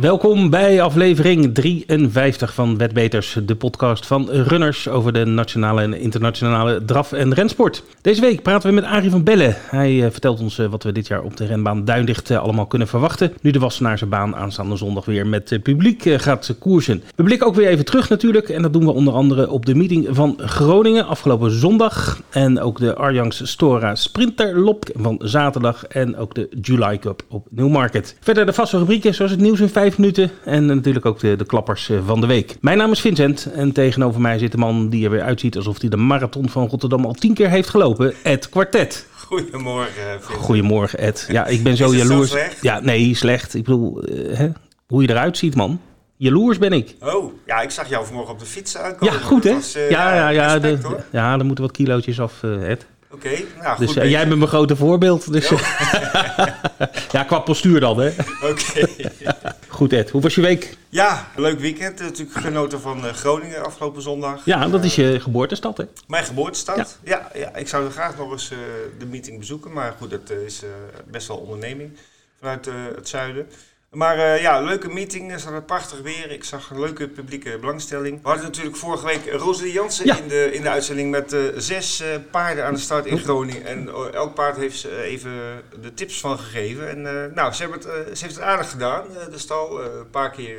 Welkom bij aflevering 53 van Wetbeters, de podcast van runners over de nationale en internationale draf- en rensport. Deze week praten we met Arie van Bellen. Hij eh, vertelt ons eh, wat we dit jaar op de renbaan Duindicht eh, allemaal kunnen verwachten. Nu de Wassenaarse baan aanstaande zondag weer met publiek gaat koersen. We blikken ook weer even terug natuurlijk en dat doen we onder andere op de meeting van Groningen afgelopen zondag. En ook de Arjangs Stora Sprinterlop van zaterdag en ook de July Cup op Newmarket. Verder de vaste rubrieken zoals het nieuws in 5 minuten en natuurlijk ook de, de klappers eh, van de week. Mijn naam is Vincent en tegenover mij zit een man die er weer uitziet alsof hij de marathon van Rotterdam al tien keer heeft gelopen. Ed Quartet. Goedemorgen, Vincent. Goedemorgen Ed. Ja, ik ben zo jaloers. Ja, nee, slecht. Ik bedoel, eh, hè? hoe je eruit ziet man. Jaloers ben ik. Oh, ja, ik zag jou vanmorgen op de fiets aankomen. Ja, goed hè? Was, eh, ja, ja, ja, respect, de- ja, er moeten wat kilootjes af, Ed. Oké, nou goed Dus eh, bezig. jij bent mijn grote voorbeeld. Dus, Ja. qua postuur dan, hè? Oké. Goed, Ed. Hoe was je week? Ja, leuk weekend. Natuurlijk genoten van eh, Groningen afgelopen zondag. Ja, dat is je geboortestad, hè? Mijn geboortestad. Ja. Ja, ik zou graag nog eens eh, de meeting bezoeken. Maar goed, dat eh, is eh, best wel onderneming vanuit eh, het zuiden. Maar eh, ja, leuke meeting. Zat het prachtig weer. Ik zag een leuke publieke belangstelling. We hadden natuurlijk vorige week Rosalie Jansen Ja. in, de, in de uitzending met eh, zes eh, paarden aan de start in Groningen. En eh, elk paard heeft ze even de tips van gegeven. En nou, ze, hebben het, ze heeft het aardig gedaan, de stal. een paar keer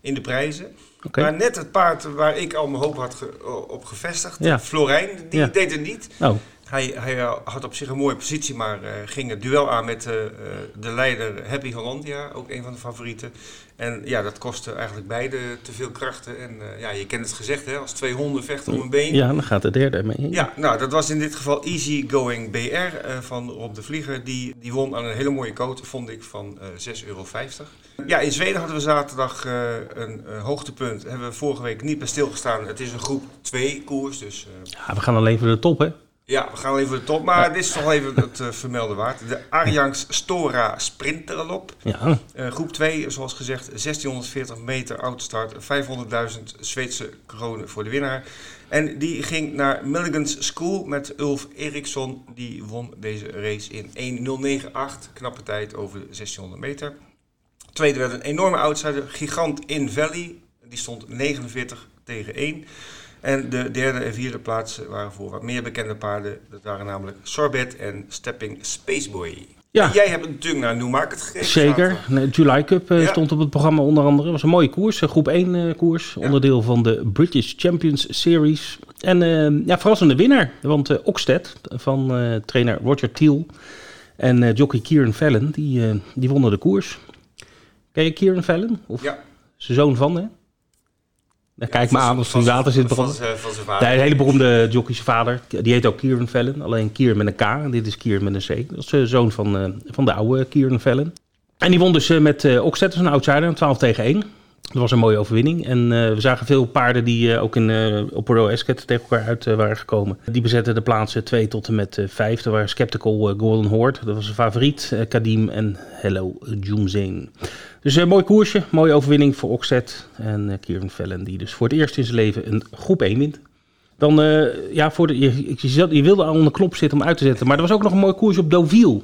in de prijzen. Maar net het paard waar ik al mijn hoop had ge- op gevestigd, Ja. Florijn, die Ja. deed het niet. Oh, Hij, hij eh, had op zich een mooie positie, maar eh, ging het duel aan met eh, de leider Happy Hollandia, ook een van de favorieten. En ja, dat kostte eigenlijk beide te veel krachten. En ja, je kent het gezegd, hè, als twee honden vechten om een been. ja, dan gaat de derde mee. Ja, nou, dat was in dit geval Easy Going BR van Rob de Vlieger. Die, die won aan een hele mooie cote, vond ik, van eh 6,50 euro. Ja, in Zweden hadden we zaterdag een hoogtepunt. Hebben we vorige week niet bij stilgestaan. Het is een groep 2 koers, dus Ja, we gaan alleen voor de top, hè? Ja, we gaan even de top. Maar dit is toch even het eh, vermelden waard. De Arjangs Stora Sprinterlop. Ja, Eh, groep 2, zoals gezegd, 1640 meter outstart, 500.000 Zweedse kronen voor de winnaar. En die ging naar Milligan's School met Ulf Eriksson. Die won deze race in 1.098, knappe tijd over 1600 meter. Tweede werd een enorme outsider, Gigant in Valley. Die stond 49 tegen 1. En de derde en vierde plaats waren voor wat meer bekende paarden. Dat waren namelijk Sorbet en Stepping Spaceboy. Ja. En jij hebt natuurlijk naar Newmarket gekeken. zeker. De July Cup eh, Ja. stond op het programma onder andere. was een mooie koers, eh, groep 1 eh, koers. Onderdeel van de British Champions Series. En eh, ja, verrassende winnaar. Want eh Oxted van trainer Roger Thiel en jockey Kieran Fallon, die, die wonnen de koers. Ken je Kieran Fallon? Of Ja. zijn zoon van, hè? Kijk me aan zijn- water zijn- zit van branden. zijn- Van zijn vader. Een hele beroemde jockey zijn vader. Die heet ook Kieran Fallon. Alleen Kieran met een K. En dit is Kieran met een C. Dat is de zoon van, eh, van de oude Kieran Fallon. En die won dus eh, met uh, dus een outsider, 12 tegen 1. Dat was een mooie overwinning. En eh, we zagen veel paarden die eh, ook in, eh, op Bordeaux Esket tegen elkaar uit waren gekomen. Die bezetten de plaatsen 2 tot en met 5. Er waren Skeptical Golden Horde. Dat was een favoriet. Kadim en Hello Junzane. Dus een mooi koersje. Mooie overwinning voor Oxted. En Kieran Fallon die dus voor het eerst in zijn leven een groep 1 wint. Dan, ja, voor de, je, je, wilde al onder knop zitten om uit te zetten. Maar er was ook nog een mooi koers op Deauville.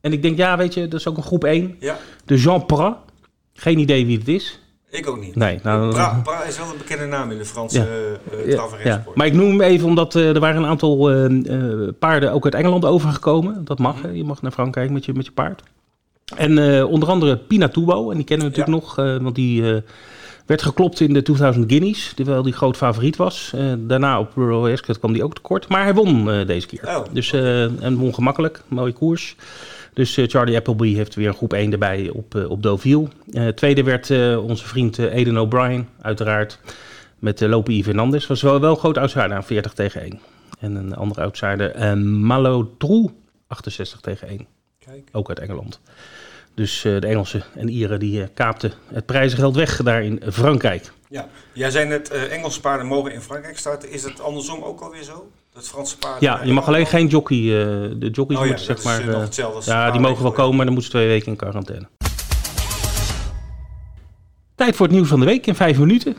En ik denk, ja, weet je, dat is ook een groep 1. Ja, De Jean Prat. Geen idee wie het is. Ik ook niet. Nee, nou, Pra, Pra is wel een bekende naam in de Franse Ja. eh, eh, ja. Maar ik noem hem even omdat eh, er waren een aantal eh, eh, paarden ook uit Engeland overgekomen. Dat mag, hè. je mag naar Frankrijk met je, met je paard. En eh, onder andere Pinatubo, en die kennen we natuurlijk nog, eh, want die eh, werd geklopt in de 2000 Guineas, terwijl die groot favoriet was. Eh, daarna op Royal Ascot kwam die ook tekort, maar hij won eh, deze keer. Oh, dus, eh, en won gemakkelijk, mooie koers. Dus eh, Charlie Appleby heeft weer een groep 1 erbij op, eh, op Deauville. Eh, tweede werd onze vriend Eden O'Brien, uiteraard. Met Lope I. Fernandes. Was wel, wel een groot outsider aan 40 tegen 1. En een andere outsider, Malo Trou, 68 tegen 1. Kijk. Ook uit Engeland. Dus de Engelsen en Ieren die kaapten het prijzengeld weg daar in Frankrijk. Ja. Jij zei net, Engelse paarden mogen in Frankrijk starten. Is het andersom ook alweer zo? Dat Franse paarden... Ja, je mag alleen geen jockey. eh, de jockeys Oh ja, moeten zeg maar. eh, eh, ja, die mogen wel komen, maar dan moeten ze twee weken in quarantaine. Tijd voor het nieuws van de week in vijf minuten.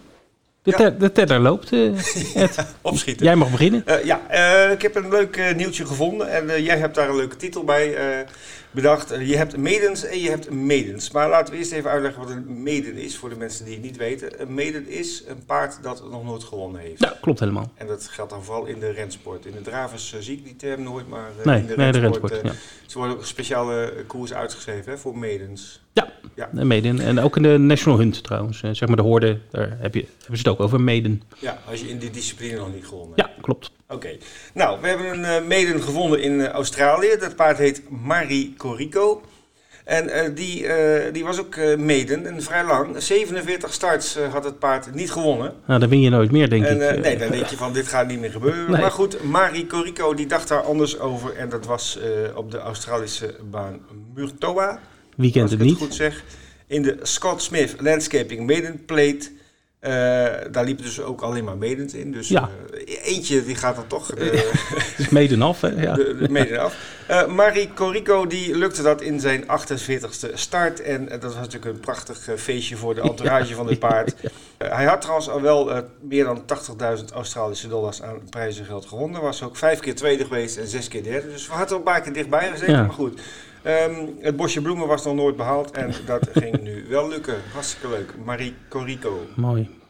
De, Ja. te- de teller loopt. eh. Opschieten. Jij mag beginnen. Eh, ja, eh, ik heb een leuk nieuwtje gevonden en jij hebt daar een leuke titel bij bedacht. Je hebt maidens en je hebt maidens. Maar laten we eerst even uitleggen wat een maiden is voor de mensen die het niet weten. Een maiden is een paard dat nog nooit gewonnen heeft. Ja, klopt helemaal. En dat geldt dan vooral in de rensport. In de dravers zie ik die term nooit, maar eh, Nee, in de nee, de rensport, eh, Ja. ze worden ook speciale koers uitgeschreven hè, voor maidens. En Maiden. En ook in de National Hunt trouwens. Eh, Zeg maar de hoorde, daar heb je, hebben ze het ook over Maiden. Ja, als je in die discipline nog niet gewonnen Ja, klopt. Oké. Nou, we hebben een eh maiden gevonden in eh, Australië. Dat paard heet Marie Corico. En die, die was ook maiden en vrij lang. 47 starts had het paard niet gewonnen. Nou, dan win je nooit meer, denk en, ik. nee, dan denk je van dit gaat niet meer gebeuren. Nee. Maar goed, Marie Corico die dacht daar anders over. En dat was op de Australische baan Murtoa. Wie kent als het ik niet? het goed zeg. In de Scott Smith Landscaping Maiden Plate. Eh, daar liepen dus ook alleen maar maidens in. Dus Ja. eh, eentje die gaat dan toch Het is Maiden af, hè? Ja. de, de maiden af. Eh, Marie Corico die lukte dat in zijn 48ste start. En eh, dat was natuurlijk een prachtig eh, feestje voor de entourage van het paard. Hij had trouwens al wel meer dan 80.000 Australische dollars aan prijzengeld gewonnen. Was ook vijf keer tweede geweest en zes keer derde. Dus we hadden er een paar keer dichtbij gezeten. Ja. Maar goed. Ehm, het bosje bloemen was nog nooit behaald. En dat ging nu wel lukken. Hartstikke leuk. Marie Corico. Mooi.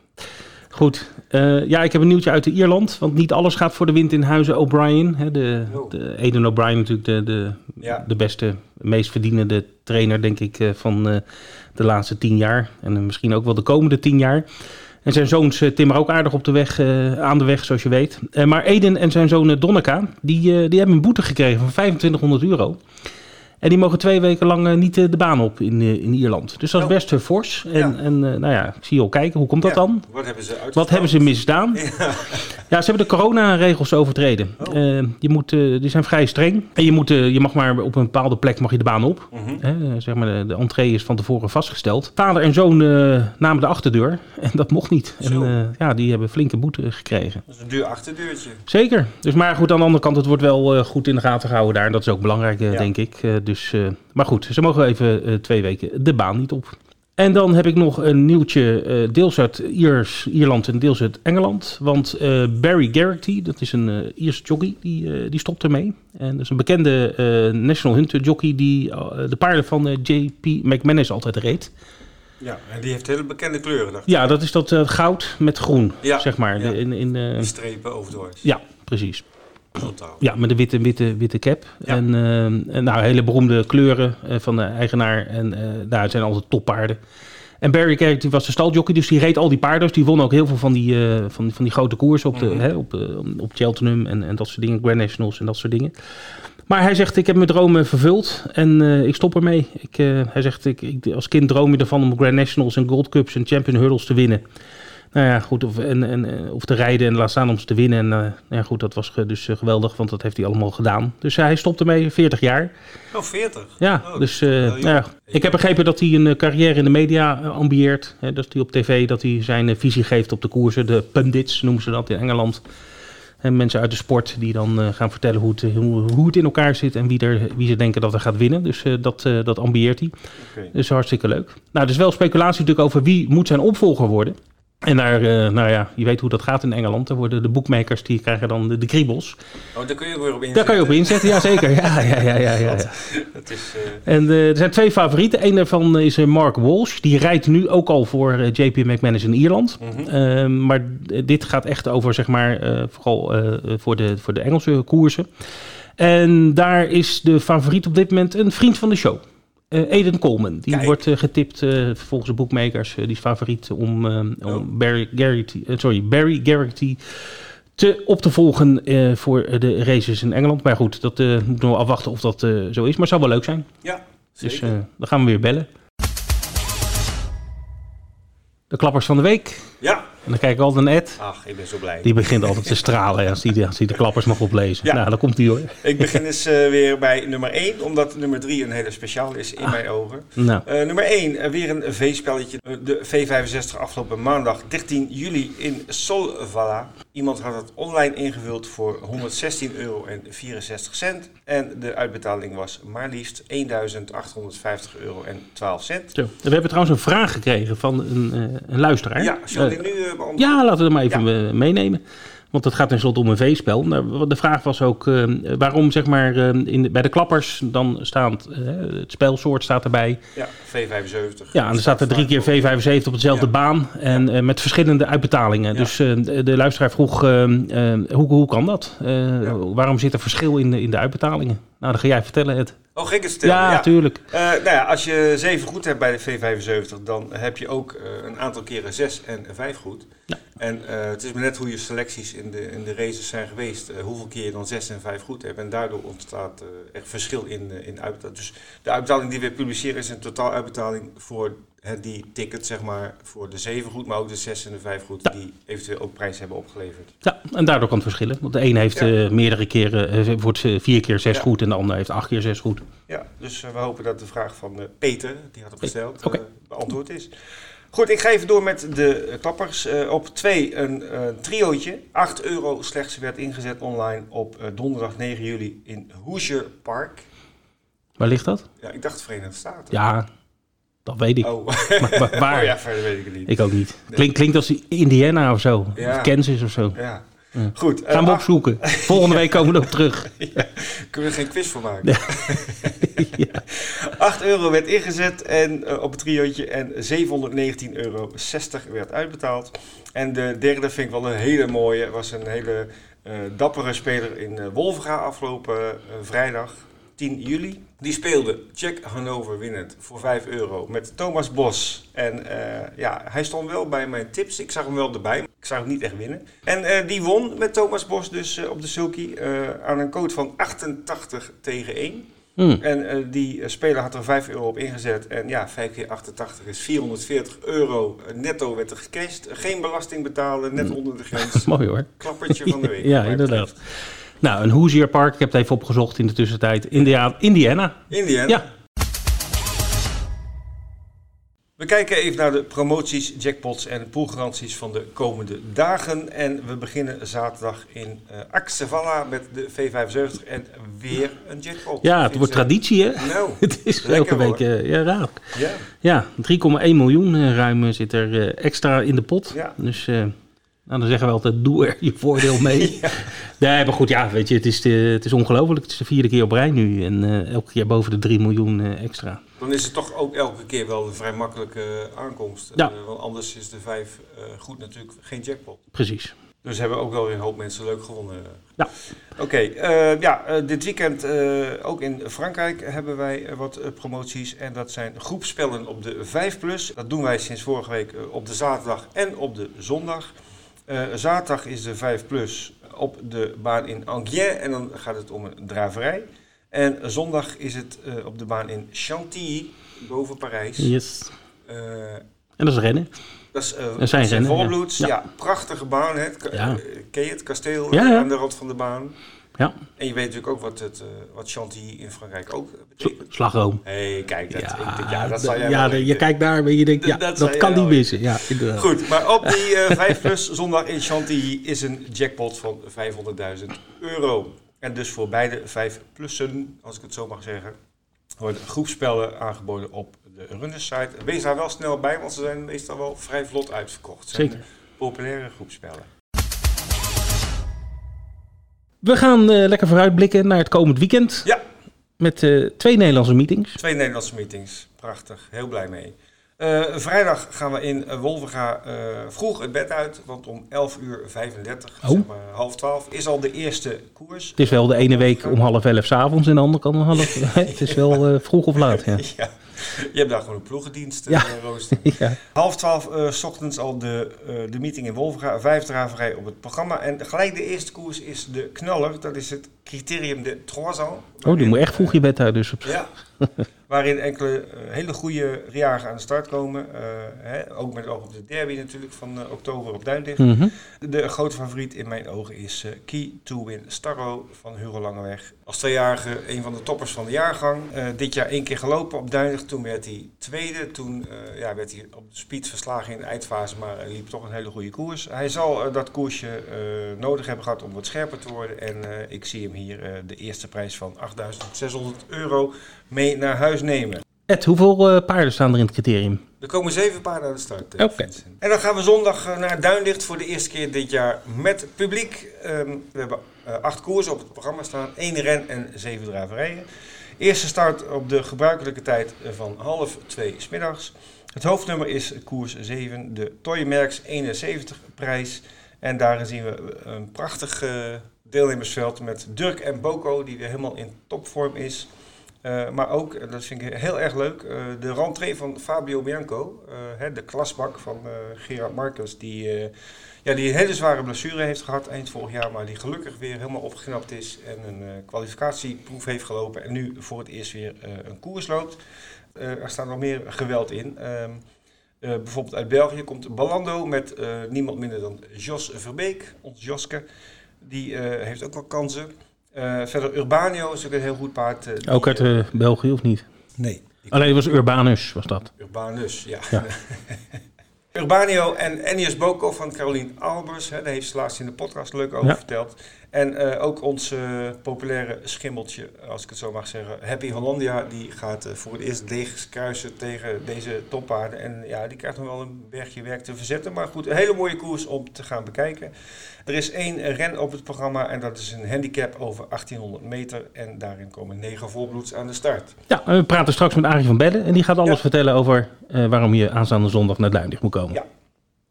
Goed. Eh, ja, ik heb een nieuwtje uit de Ierland. Want niet alles gaat voor de wind in huizen O'Brien. De, Oh. de Aidan O'Brien natuurlijk de, de, Ja. de beste, meest verdienende trainer, denk ik, eh, van eh, de laatste tien jaar. En misschien ook wel de komende tien jaar. En zijn zoons timmeren ook aardig op de weg, aan de weg, zoals je weet. Eh, maar Eden en zijn zoon Donneka, die, die hebben een boete gekregen van 2500 euro. En die mogen twee weken lang eh, niet eh, de baan op in, eh, in Ierland. Dus dat is Oh. best fors. En, Ja. en nou ja, ik zie je al kijken. Hoe komt dat Ja. dan? Wat hebben ze? Wat hebben ze misdaan? Ja. Ja, ze hebben de coronaregels overtreden. Oh. Je moet, die zijn vrij streng. En je, moet, je mag maar op een bepaalde plek mag je de baan op. Mhm. Zeg maar, de, de entree is van tevoren vastgesteld. Vader en zoon namen de achterdeur. En dat mocht niet. En Zo. ja, die hebben flinke boete gekregen. Dat is een duur achterdeurtje. Zeker. Dus maar goed, aan de andere kant, het wordt wel goed in de gaten gehouden daar. En dat is ook belangrijk, denk ik. Dus, eh, maar goed, ze mogen even eh, twee weken de baan niet op. En dan heb ik nog een nieuwtje, eh, deels uit Iers, Ierland en deels uit Engeland. Want Barry Garrity, dat is een eh Ierse jockey, die, die stopt ermee. En dat is een bekende National Hunter jockey die de paarden van J.P. McManus altijd reed. Ja, en die heeft hele bekende kleuren, dacht ik. Ja, dat is dat goud met groen, Ja, zeg maar. ja. In, in, Die strepen overdwars. ja, precies. Totaal. Ja, met een witte, witte, witte cap. Ja. En, eh, en nou, hele beroemde kleuren eh, van de eigenaar. En eh nou, het zijn altijd toppaarden. En Barry Carrick die was de staljockey, dus die reed al die paarden. Dus die won ook heel veel van die, van, van die grote koersen op, de, Mhm. hè, op, op Cheltenham en, en dat soort dingen. Grand Nationals en dat soort dingen. Maar hij zegt, ik heb mijn dromen vervuld en ik stop ermee. Ik, hij zegt, ik, ik, als kind droom je ervan om Grand Nationals en Gold Cups en Champion Hurdles te winnen. Nou ja, goed, of, en, en, eh, of te rijden en laat staan om ze te winnen. En eh, nou ja, goed, dat was dus eh, geweldig, want dat heeft hij allemaal gedaan. Dus hij stopt ermee, 40 jaar. Oh, 40. Ja, Oh, dus nou ja, ik heb begrepen dat hij een carrière in de media ambieert. Hè, dat hij op tv dat hij zijn visie geeft op de koersen. De pundits noemen ze dat in Engeland. En mensen uit de sport die dan gaan vertellen hoe het, hoe, hoe het in elkaar zit en wie, er, wie ze denken dat er gaat winnen. Dus dat, dat ambieert hij. Oké. Dus hartstikke leuk. Nou, er is wel speculatie natuurlijk over wie moet zijn opvolger worden. En daar, eh, nou ja, je weet hoe dat gaat in Engeland. Er worden de boekmakers, die krijgen dan de, de kriebels. Oh, daar kun je ook weer op inzetten. Daar kan je op inzetten, ja zeker. Ja, ja, ja, ja, ja, is, eh, En eh, er zijn twee favorieten. Eén daarvan is Mark Walsh. Die rijdt nu ook al voor JP McManus in Ierland. mhm. Eh, maar dit gaat echt over, zeg maar, vooral voor, de, voor de Engelse koersen. En daar is de favoriet op dit moment een vriend van de show. Aiden Coleman. Die Kijk. wordt eh, getipt eh, volgens de boekmakers. eh, die is favoriet om, om Oh. Barry, Garrity, sorry, Barry Garrity te, op te volgen voor de races in Engeland. Maar goed, dat eh moet nog afwachten of dat zo is. Maar het zou wel leuk zijn. ja, Dus zeker. dan gaan we weer bellen. De klappers van de week. ja, En dan kijk ik altijd naar Ed. ach, ik ben zo blij. Die begint altijd te stralen als hij, als de klappers mag oplezen. Ja. Nou, dan komt hij hoor. Ik begin dus eh, weer bij nummer 1, omdat nummer 3 een hele speciaal is in mijn ogen. Nou, Eh, nummer 1, weer een V-spelletje. Eh, De V65 afgelopen maandag 13 juli in Solvala. Iemand had het online ingevuld voor 116 euro en 64 cent. En de uitbetaling was maar liefst 1850 euro en 12 cent. Zo. We hebben trouwens een vraag gekregen van een, uh, een luisteraar. Ja, ik Uh, nu beantwoorden? ja, laten we hem even ja. meenemen. Want het gaat tenslotte om een veespel. Nou, de vraag was ook uh, waarom zeg maar uh, in bij de klappers dan staat uh, het spelsoort staat erbij. Ja, V75. Ja, en er staat er drie keer V75 op dezelfde ja. baan en ja. met verschillende uitbetalingen. Ja. Dus de, de, luisteraar vroeg hoe, hoe kan dat? Waarom zit er verschil in de, in de uitbetalingen? Nou, dan ga jij vertellen het. Oh, het vertellen? Ja, natuurlijk. Uh, nou ja, als je 7 goed hebt bij de V75, dan heb je ook uh, een aantal keren 6 en 5 goed. Ja. En uh, het is maar net hoe je selecties in de, in de races zijn geweest, hoeveel keer je dan 6 en 5 goed hebt. En daardoor ontstaat echt verschil in, in uitbetaling. Dus de uitbetaling die we publiceren is een totaal uitbetaling voor die ticket, zeg maar, voor de 7 goed, maar ook de 6 en de 5 goed, ja. die eventueel ook prijs hebben opgeleverd. Ja, en daardoor kan het verschillen. Want de een heeft ja. meerdere keren, wordt vier keer 6 goed en de ander heeft acht keer 6 goed. Ja, dus uh, we hopen dat de vraag van Peter, die had hem gesteld, okay. beantwoord is. Goed, ik ga even door met de klappers. op 2 een triootje. 8 euro slechts werd ingezet online op donderdag 9 juli in Hoosier Park. Waar ligt dat? Ja, ik dacht Verenigde Staten. Ja, dat weet ik. Oh, maar, waar? Oh ja, verder weet ik het niet. Ik ook niet. Klink, klinkt als Indiana of zo. Ja. Of Kansas of zo. Ja. Ja. Goed. Gaan we uh, opzoeken. Volgende week komen we erop terug. Kunnen we er geen quiz voor maken? ja. 8 euro werd ingezet en, uh, op het triootje en 719,60 euro werd uitbetaald. En de derde vind ik wel een hele mooie. was een hele uh, dappere speler in Wolvenga afgelopen vrijdag. 10 juli. Die speelde Jack Hannover winnend voor 5 euro met Thomas Bos. En uh, ja, hij stond wel bij mijn tips. Ik zag hem wel erbij, maar ik zag hem niet echt winnen. En uh, die won met Thomas Bos dus uh, op de sulky aan een code van 88 tegen 1. Hmm. En die speler had er 5 euro op ingezet. En ja, 5 keer 88 is 440 euro netto werd er gecashed. Geen belasting betalen, net onder de grens. Mooi hoor. Klappertje van de week. ja, inderdaad. Nou, een Hoosier Park, ik heb het even opgezocht in de tussentijd. India Indiana. Indiana? Ja. We kijken even naar de promoties, jackpots en poolgaranties van de komende dagen. En we beginnen zaterdag in uh, Axevalla met de V75 en weer een jackpot. Ja, het wordt traditie hè? Nou, het is elke week uh, ja, raar. Ja, ja 3,1 miljoen uh, ruim zit er extra in de pot. Ja. Dus... Nou, dan zeggen we altijd, doe er je voordeel mee. ja. Nee, maar goed, ja, weet je, het is, de, het is ongelooflijk. Het is de vierde keer op rij nu en uh, elke keer boven de 3 miljoen uh, extra. Dan is het toch ook elke keer wel een vrij makkelijke aankomst. Ja. Uh, want anders is de 5 goed natuurlijk geen jackpot. Precies. Dus hebben ook wel weer een hoop mensen leuk gewonnen. Ja. Oké, okay, ja, dit weekend ook in Frankrijk hebben wij wat promoties. En dat zijn groepspellen op de 5 plus. Dat doen wij sinds vorige week op de zaterdag en op de zondag. Uh, zaterdag is de 5 plus op de baan in Angers en dan gaat het om een draverij. En zondag is het uh, op de baan in Chantilly, boven Parijs. Yes. Uh, en dat is rennen. Dat is, dat zijn rennen. Ja. Ja. prachtige baan. Hè? Ja. Ken je het kasteel ja. aan de rand van de baan? Ja. En je weet natuurlijk ook wat, het, uh, wat Chantilly in Frankrijk ook betekent. Slagroom. Hey, kijk, dat, ja, ik, ja, dat zal jij ja, je kijkt daar en je denkt, ja, dat, dat kan niet missen. Ja, inderdaad. Goed, maar op die uh, 5 plus zondag in Chantilly is een jackpot van 500.000 euro. En dus voor beide 5 plussen, als ik het zo mag zeggen, worden groepspellen aangeboden op de Runners site. Wees daar wel snel bij, want ze zijn meestal wel vrij vlot uitverkocht. Ze Zeker. populaire groepspellen. We gaan uh, lekker vooruitblikken naar het komend weekend. Ja. Met uh, twee Nederlandse meetings. Twee Nederlandse meetings. Prachtig. Heel blij mee. Uh, vrijdag gaan we in Wolvenga vroeg het bed uit. Want om 11 uur 35, oh. zeg maar half 12, is al de eerste koers. Het is wel de ene week om half 11 s'avonds en de andere kan om half... het is wel vroeg of laat, ja. ja. Je hebt daar gewoon een ploegendienst, ja. rooster. ja. Half twaalf uh, s ochtends al de, uh, de meeting in Wolvenga. Vijf draverij op het programma. En gelijk de eerste koers is de knaller. Dat is het criterium de Trois. Oh, die moet echt vroeg je bed uit dus. Op... Ja, waarin enkele uh, hele goede jagen aan de start komen. Uh, hè, ook met oog op de derby natuurlijk van uh, oktober op Duindicht. Mm -hmm. De grote favoriet in mijn ogen is Key to Win Starro van Huro Langeweg. Als tweejarige een van de toppers van de jaargang. dit jaar één keer gelopen op Duindicht. Toen werd hij tweede. Toen ja, werd hij op de speed verslagen in de eindfase, maar liep toch een hele goede koers. Hij zal dat koersje nodig hebben gehad om wat scherper te worden. En ik zie hem hier de eerste prijs van 8.600 euro mee naar huis nemen. Ed, hoeveel uh, paarden staan er in het criterium? Er komen zeven paarden aan de start. Oké. Okay. En dan gaan we zondag uh, naar Duinlicht voor de eerste keer dit jaar met publiek. Um, we hebben acht koersen op het programma staan, één ren en zeven draverijen. Eerste start op de gebruikelijke tijd van half twee smiddags. Het hoofdnummer is koers 7, de Toymerks 71 prijs. En daarin zien we een prachtig deelnemersveld met Dirk en Boko, die weer helemaal in topvorm is. Uh, maar ook, en dat vind ik heel erg leuk, uh, de rentree van Fabio Bianco, hè, de klasbak van Gerard Marcus, die, ja, die een hele zware blessure heeft gehad eind vorig jaar, maar die gelukkig weer helemaal opgeknapt is en een kwalificatieproef heeft gelopen en nu voor het eerst weer een koers loopt. er staat nog meer geweld in. Ehm, bijvoorbeeld uit België komt Balando met niemand minder dan Jos Verbeek, ons Joske. Die heeft ook wel kansen. Uh, verder Urbanio is ook een heel goed paard. Uh, ook uit uh, België of niet? Nee. Alleen was Urbanus, was dat? Urbanus, ja. ja. Urbanio en Ennius Boko van Carolien Albers. Hè, daar heeft ze laatst in de podcast leuk over ja. verteld. En uh, ook ons uh, populaire schimmeltje, als ik het zo mag zeggen, Happy Hollandia, die gaat uh, voor het eerst leeg kruisen tegen deze toppaarden. En ja, die krijgt nog wel een bergje werk te verzetten. Maar goed, een hele mooie koers om te gaan bekijken. Er is één ren op het programma en dat is een handicap over 1800 meter. En daarin komen negen volbloeds aan de start. Ja, we praten straks met Arie van Bellen en die gaat alles ja. vertellen over waarom je aanstaande zondag naar Duindig moet komen. Ja,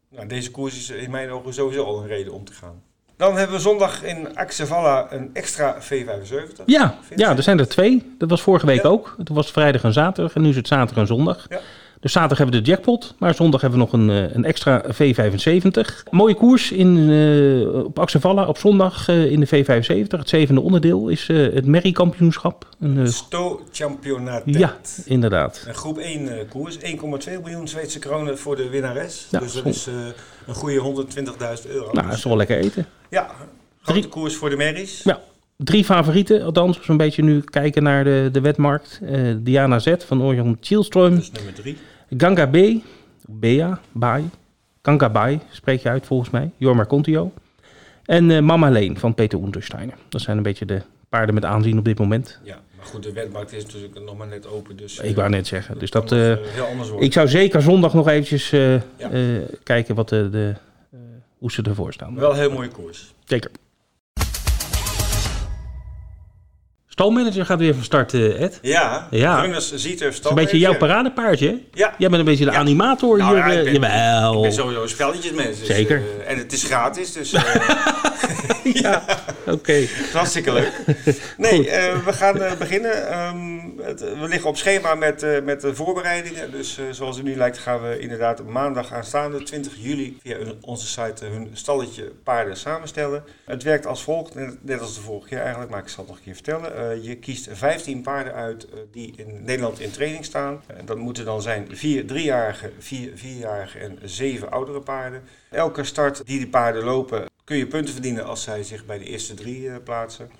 nou, deze koers is in mijn ogen sowieso al een reden om te gaan. Dan hebben we zondag in Axevalla een extra V75. Ja, ja, er zijn er twee. Dat was vorige week ja. ook. Het was vrijdag en zaterdag en nu is het zaterdag en zondag. Ja. Dus zaterdag hebben we de jackpot, maar zondag hebben we nog een, een extra V75. Mooie koers in, uh, op Axevalla op zondag uh, in de V75. Het zevende onderdeel is uh, het Merrie-kampioenschap. Sto-championaat. Ja, inderdaad. Een groep 1 koers, 1,2 miljoen Zweedse kronen voor de winnares. Ja, dus dat is een goede 120.000 euro. Nou, dat is wel lekker eten. Ja, grote drie, koers voor de Merries. Ja, drie favorieten, althans, zo'n beetje nu kijken naar de, de wetmarkt. Uh, Diana Z van Orion Chielstroom. Dat is nummer drie. Ganga B, Bea, Bai. Ganga Bai spreek je uit volgens mij. Jorma Contio. En uh, Mama Leen van Peter Untersteiner. Dat zijn een beetje de paarden met aanzien op dit moment. Ja, maar goed, de wetmarkt is natuurlijk nog maar net open. Dus, ik wou net zeggen. Dus dat, uh, heel anders worden. Ik zou zeker zondag nog eventjes ja. kijken wat de, de hoe ze ervoor staan. Wel een heel mooie koers. Zeker. Stalmanager gaat weer van start, Ed. Ja, ja. Ziet er is een beetje jouw paradepaardje, hè? Ja. Jij bent een beetje de ja. animator nou, hier. Ja, ik, ben, Jawel. ik ben sowieso spelletjesmens. Dus, Zeker. Uh, en het is gratis, dus... Uh, ja, oké. Okay. Hartstikke leuk. Nee, uh, we gaan beginnen. Um, het, we liggen op schema met, met de voorbereidingen. Dus zoals het nu lijkt gaan we inderdaad maandag aanstaande, 20 juli, via onze site hun stalletje paarden samenstellen. Het werkt als volgt, net als de vorige keer eigenlijk, maar ik zal het nog een keer vertellen. Je kiest 15 paarden uit die in Nederland in training staan. Dat moeten dan zijn vier driejarige, vier vierjarige en zeven oudere paarden. Elke start die die paarden lopen kun je punten verdienen als zij zich bij de eerste drie plaatsen.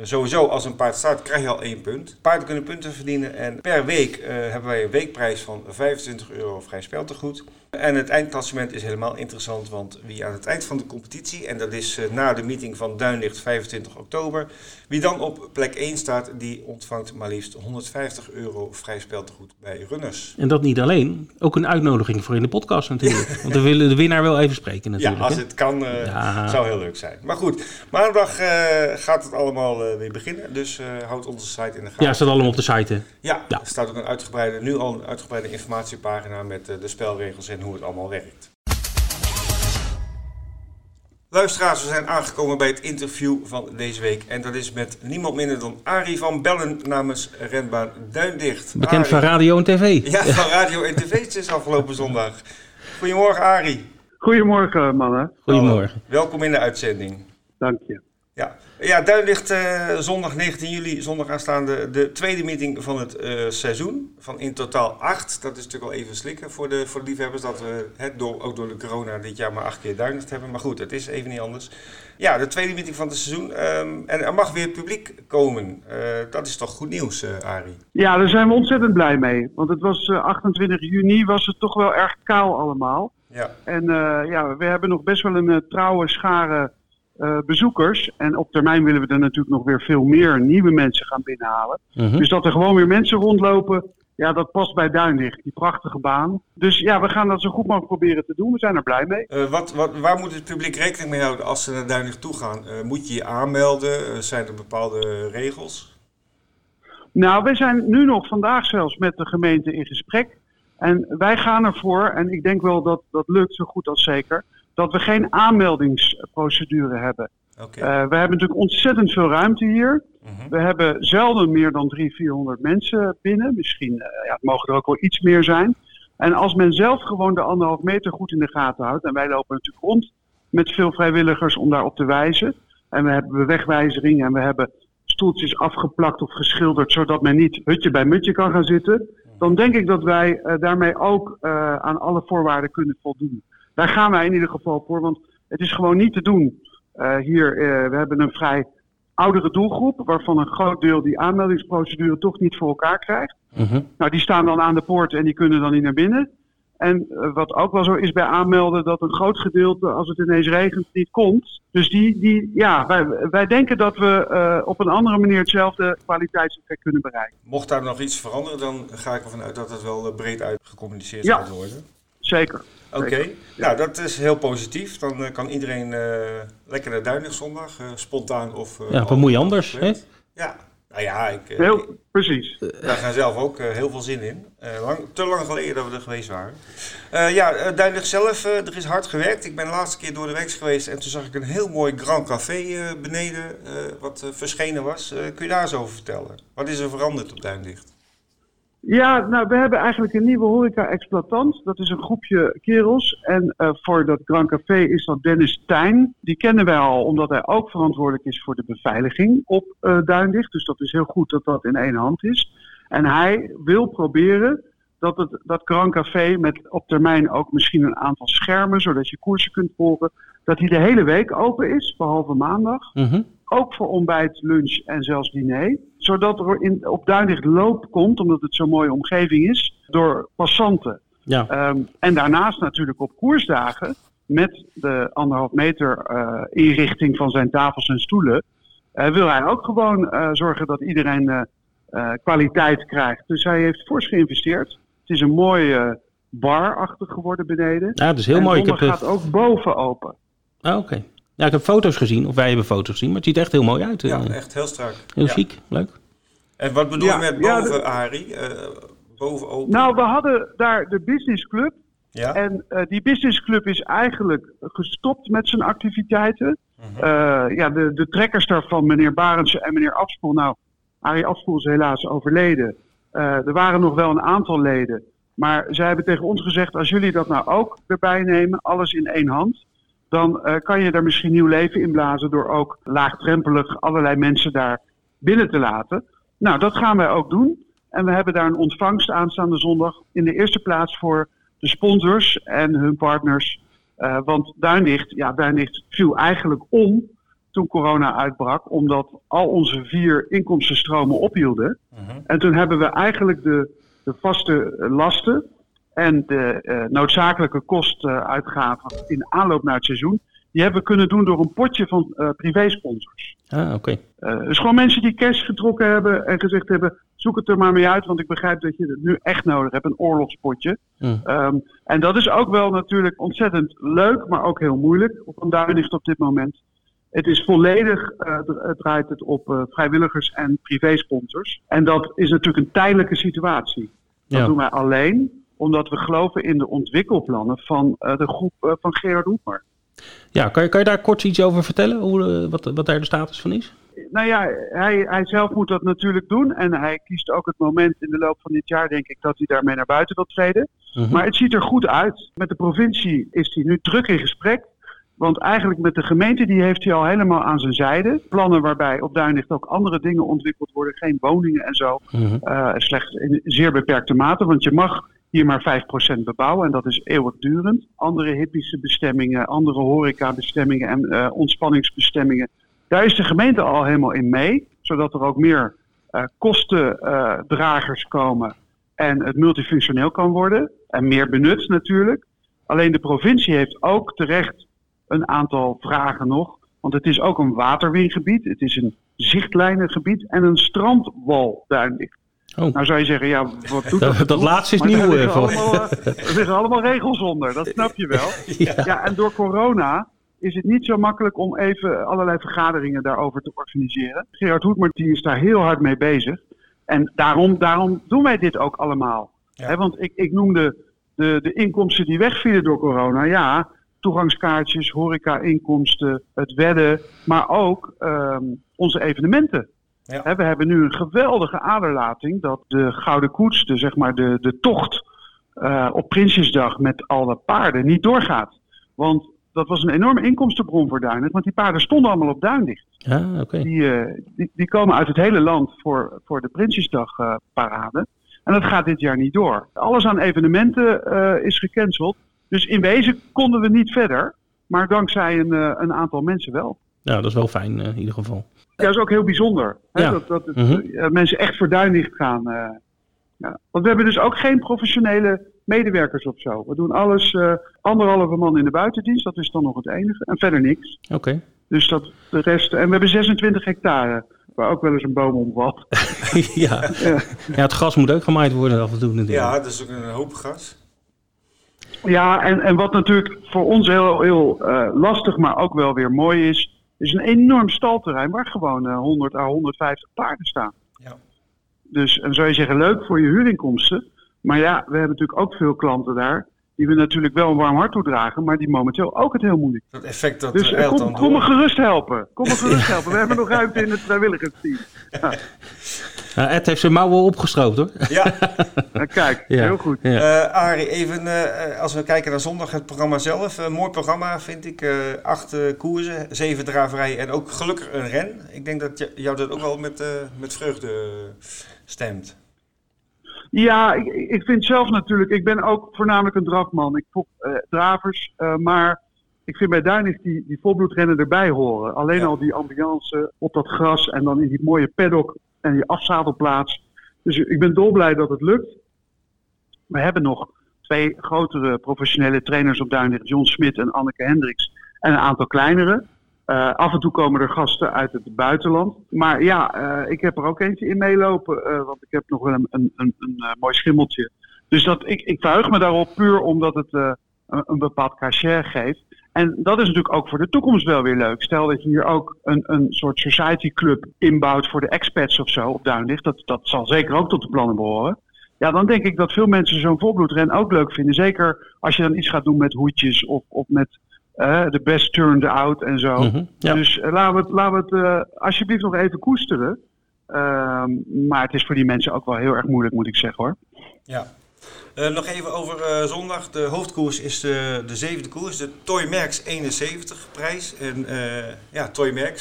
Sowieso, als een paard start, krijg je al één punt. Paarden kunnen punten verdienen en per week hebben wij een weekprijs van 25 euro vrij speltegoed. En het eindklassement is helemaal interessant, want wie aan het eind van de competitie, en dat is uh, na de meeting van Duinlicht 25 oktober, wie dan op plek 1 staat, die ontvangt maar liefst 150 euro vrij speltegoed bij runners. En dat niet alleen, ook een uitnodiging voor in de podcast natuurlijk. want we willen de winnaar wel even spreken natuurlijk. Ja, als het kan, uh, ja. zou heel leuk zijn. Maar goed, maandag uh, gaat het allemaal weer beginnen, dus houd onze site in de gaten. Ja, staat allemaal op de site. Ja, ja, er staat ook een uitgebreide, nu al een uitgebreide informatiepagina met de spelregels en hoe het allemaal werkt. Luisteraars, we zijn aangekomen bij het interview van deze week. En dat is met niemand minder dan Arie van Bellen namens Renbaan Duindicht. Bekend Arie. van radio en tv. Ja, van radio en tv sinds afgelopen zondag. Goedemorgen Arie. Goedemorgen mannen. Goedemorgen. Hallo. Welkom in de uitzending. Dank je. Ja, ja Duinlicht uh, zondag 19 juli, zondag aanstaande, de tweede meeting van het uh, seizoen. Van in totaal acht. Dat is natuurlijk al even slikken voor de, voor de liefhebbers. Dat we het door, ook door de corona dit jaar maar acht keer Duinlicht hebben. Maar goed, het is even niet anders. Ja, de tweede meeting van het seizoen. Um, en er mag weer publiek komen. Uh, dat is toch goed nieuws, Arie? Ja, daar zijn we ontzettend blij mee. Want het was 28 juni, was het toch wel erg kaal allemaal. Ja. En ja, we hebben nog best wel een trouwe schare uh, bezoekers. En op termijn willen we er natuurlijk nog weer veel meer nieuwe mensen gaan binnenhalen. Mhm. Dus dat er gewoon weer mensen rondlopen, ja, dat past bij Duinlicht, die prachtige baan. Dus ja, we gaan dat zo goed mogelijk proberen te doen. We zijn er blij mee. Uh, wat, wat, waar moet het publiek rekening mee houden als ze naar Duinlicht toe gaan? Uh, moet je je aanmelden? zijn er bepaalde regels? Nou, we zijn nu nog vandaag zelfs met de gemeente in gesprek. En wij gaan ervoor, en ik denk wel dat dat lukt zo goed als zeker dat we geen aanmeldingsprocedure hebben. Okay. Uh, eh, we hebben natuurlijk ontzettend veel ruimte hier. Mhm. We hebben zelden meer dan 300, 400 mensen binnen. Misschien uh, ja, mogen er ook wel iets meer zijn. En als men zelf gewoon de anderhalf meter goed in de gaten houdt. En wij lopen natuurlijk rond met veel vrijwilligers om daarop te wijzen. En we hebben wegwijzeringen en we hebben stoeltjes afgeplakt of geschilderd. Zodat men niet hutje bij mutje kan gaan zitten. Dan denk ik dat wij uh, daarmee ook aan alle voorwaarden kunnen voldoen. Daar gaan wij in ieder geval voor, want het is gewoon niet te doen. Uh, hier, uh, we hebben een vrij oudere doelgroep, waarvan een groot deel die aanmeldingsprocedure toch niet voor elkaar krijgt. Uh Nou, die staan dan aan de poort en die kunnen dan niet naar binnen. En uh, wat ook wel zo is bij aanmelden, dat een groot gedeelte, als het ineens regent, niet komt. Dus die, die ja, wij, wij denken dat we op een andere manier hetzelfde kwaliteitseffect kunnen bereiken. Mocht daar nog iets veranderen, dan ga ik ervan uit dat het wel breed uitgecommuniceerd ja, zal worden. Zeker. Oké, nou dat is heel positief. Dan uh, kan iedereen uh, lekker naar Duinig zondag, uh, spontaan of... ja, wat moet je anders, hè? Ja, nou ja, ik... Heel, precies. Daar gaan zelf ook heel veel zin in. lang, te lang geleden dat we er geweest waren. ja, Duinig zelf, er is hard gewerkt. Ik ben de laatste keer door de week geweest en toen zag ik een heel mooi Grand Café beneden, wat verschenen was. kun je daar eens over vertellen? Wat is er veranderd op Duinlicht? Ja, nou, we hebben eigenlijk een nieuwe horeca-exploitant. Dat is een groepje kerels. En uh, voor dat Grand Café is dat Dennis Tijn. Die kennen wij al, omdat hij ook verantwoordelijk is voor de beveiliging op uh, Duindicht. Dus dat is heel goed dat dat in één hand is. En hij wil proberen dat het, dat Grand Café met op termijn ook misschien een aantal schermen, zodat je koersen kunt volgen, dat hij de hele week open is, behalve maandag. Mm ook voor ontbijt, lunch en zelfs diner. Zodat er in, op Duinlicht loop komt, omdat het zo'n mooie omgeving is, door passanten. Ja. Um, en daarnaast natuurlijk op koersdagen met de anderhalf meter uh, inrichting van zijn tafels en stoelen. Uh, wil hij ook gewoon uh, zorgen dat iedereen kwaliteit krijgt. Dus hij heeft fors geïnvesteerd. Het is een mooie barachtig geworden beneden. Ja, is heel en mooi. Het gaat ook boven open. Ah, oké. Ja, ik heb foto's gezien, of wij hebben foto's gezien, maar het ziet echt heel mooi uit. Ja, eh. echt heel strak. Heel chic, leuk. En wat bedoel je met boven, ja, Arie? Uh, boven open? Nou, we hadden daar de Business Club. Ja? En uh, die Business Club is eigenlijk gestopt met zijn activiteiten. Uh -huh. uh, ja, de, de trekkers daarvan, meneer Barendse en meneer Afspoel. Nou, Arie Afspoel is helaas overleden. er waren nog wel een aantal leden. Maar zij hebben tegen ons gezegd, als jullie dat nou ook erbij nemen, alles in één hand dan uh, kan je er misschien nieuw leven in blazen door ook laagdrempelig allerlei mensen daar binnen te laten. Nou, dat gaan wij ook doen. En we hebben daar een ontvangst aanstaande zondag. In de eerste plaats voor de sponsors en hun partners. Uh, want Duinlicht, ja, Duinlicht viel eigenlijk om toen corona uitbrak, omdat al onze vier inkomstenstromen ophielden. Uh mhm. -huh. En toen hebben we eigenlijk de, de vaste lasten en de uh, noodzakelijke kostuitgaven in aanloop naar het seizoen, die hebben we kunnen doen door een potje van uh, privé-sponsors. Ah, oké. Okay. Uh, dus gewoon mensen die cash getrokken hebben en gezegd hebben: zoek het er maar mee uit, want ik begrijp dat je het nu echt nodig hebt, een oorlogspotje. Mm. Um, en dat is ook wel natuurlijk ontzettend leuk, maar ook heel moeilijk op een duinlicht op dit moment. Het is volledig, uh, draait het op vrijwilligers en privé-sponsors. En dat is natuurlijk een tijdelijke situatie. Dat ja. doen wij alleen omdat we geloven in de ontwikkelplannen van uh, de groep uh, van Gerard Hoemer. Ja, kan je, kan je daar kort iets over vertellen, hoe, uh, wat, wat daar de status van is? Nou ja, hij, hij zelf moet dat natuurlijk doen. En hij kiest ook het moment in de loop van dit jaar, denk ik, dat hij daarmee naar buiten wil treden. -huh. Maar het ziet er goed uit. Met de provincie is hij nu terug in gesprek. Want eigenlijk met de gemeente, die heeft hij al helemaal aan zijn zijde. Plannen waarbij op Duinlicht ook andere dingen ontwikkeld worden. Geen woningen en zo. Mhm. Uh, slechts in zeer beperkte mate. Want je mag hier maar 5% bebouwen en dat is eeuwigdurend. Andere hippische bestemmingen, andere horecabestemmingen en uh, ontspanningsbestemmingen. Daar is de gemeente al helemaal in mee. Zodat er ook meer uh, kostendragers komen en het multifunctioneel kan worden. En meer benut natuurlijk. Alleen de provincie heeft ook terecht een aantal vragen nog. Want het is ook een waterwingebied, het is een zichtlijnengebied en een strandwalduindicht. Oh. Nou zou je zeggen, ja, wat doet Dat, dat? dat laatste is Maar nieuw. eh, liggen, allemaal, eh, er liggen allemaal regels onder, dat snap je wel. Ja. Ja, en door corona is het niet zo makkelijk om even allerlei vergaderingen daarover te organiseren. Gerard Hoedmert die is daar heel hard mee bezig. En daarom, daarom doen wij dit ook allemaal. Ja. Want ik, ik noemde de, de inkomsten die wegvielen door corona. Ja, toegangskaartjes, horeca-inkomsten, het wedden, maar ook ehm, onze evenementen. Ja. We hebben nu een geweldige aderlating dat de Gouden Koets, de, zeg maar de, de tocht eh, op Prinsjesdag met alle paarden niet doorgaat. Want dat was een enorme inkomstenbron voor Duinlicht, want die paarden stonden allemaal op oké. Die, eh, die, die komen uit het hele land voor, voor de Prinsjesdag eh, parade. En dat gaat dit jaar niet door. Alles aan evenementen eh, is gecanceld. Dus in wezen konden we niet verder. Maar dankzij een, een aantal mensen wel. Nou, dat is wel fijn in ieder geval. Ja, dat is ook heel bijzonder. Hè? Ja. Dat, dat het, Mhm. eh, mensen echt voor Duinlicht gaan. eh. ja. Want we hebben dus ook geen professionele medewerkers of zo. We doen alles eh, anderhalve man in de buitendienst. Dat is dan nog het enige. En verder niks. Oké. Dus dat de rest. En we hebben 26 hectare. Waar ook wel eens een boom omvalt. ja. ja, het gras moet ook gemaaid worden af en toe natuurlijk. Ja, dat is ook een hoop gas. Ja, en, en wat natuurlijk voor ons heel, heel eh, lastig, maar ook wel weer mooi is, is een enorm stalterrein waar gewoon eh, 100 à 150 paarden staan. Ja. Dus en zou je zeggen, leuk voor je huurinkomsten. Maar ja, we hebben natuurlijk ook veel klanten daar, die we natuurlijk wel een warm hart toedragen, maar die momenteel ook het heel moeilijk. Dat effect dat Dus eh, eh, kom, kom me gerust helpen. Kom me gerust helpen. We hebben nog ruimte in het vrijwilligersteam. Nou, Ed heeft zijn mouwen opgestroopt hoor. Ja, Nou, kijk, Ja. heel goed. Ja. Eh Arie, even eh, als we kijken naar zondag, het programma zelf. Een mooi programma vind ik. Eh, acht eh, koersen, zeven draverijen en ook gelukkig een ren. Ik denk dat je- jou dat ook wel met, eh, met vreugde stemt. Ja, ik, ik vind zelf natuurlijk, ik ben ook voornamelijk een drafman. Ik volg eh, dravers, eh, maar ik vind bij Duinlicht die, die volbloedrennen erbij horen. Alleen Ja. al die ambiance op dat gras en dan in die mooie paddock en die afzadelplaats. Dus ik ben dolblij dat het lukt. We hebben nog twee grotere professionele trainers op Duinlicht, John Smit en Anneke Hendricks. En een aantal kleinere. Eh, af en toe komen er gasten uit het buitenland. Maar ja, eh, ik heb er ook eentje in meelopen. eh, want ik heb nog wel een, een, een, een mooi schimmeltje. Dus dat, ik, ik verheug me daarop puur omdat het een, een bepaald cachet geeft. En dat is natuurlijk ook voor de toekomst wel weer leuk. Stel dat je hier ook een, een soort society club inbouwt voor de expats of zo op Duinlicht. Dat, dat zal zeker ook tot de plannen behoren. Ja, dan denk ik dat veel mensen zo'n volbloedren ook leuk vinden. Zeker als je dan iets gaat doen met hoedjes of, of met eh, de best turned out en zo. Mhm. ja. Dus eh, laten we het, laten we het eh, alsjeblieft nog even koesteren. Ehm, maar het is voor die mensen ook wel heel erg moeilijk, moet ik zeggen hoor. Ja. Eh, nog even over eh, zondag. De hoofdkoers is de, de zevende koers, de Toy Merks 71 prijs. En eh, ja, Toy eh,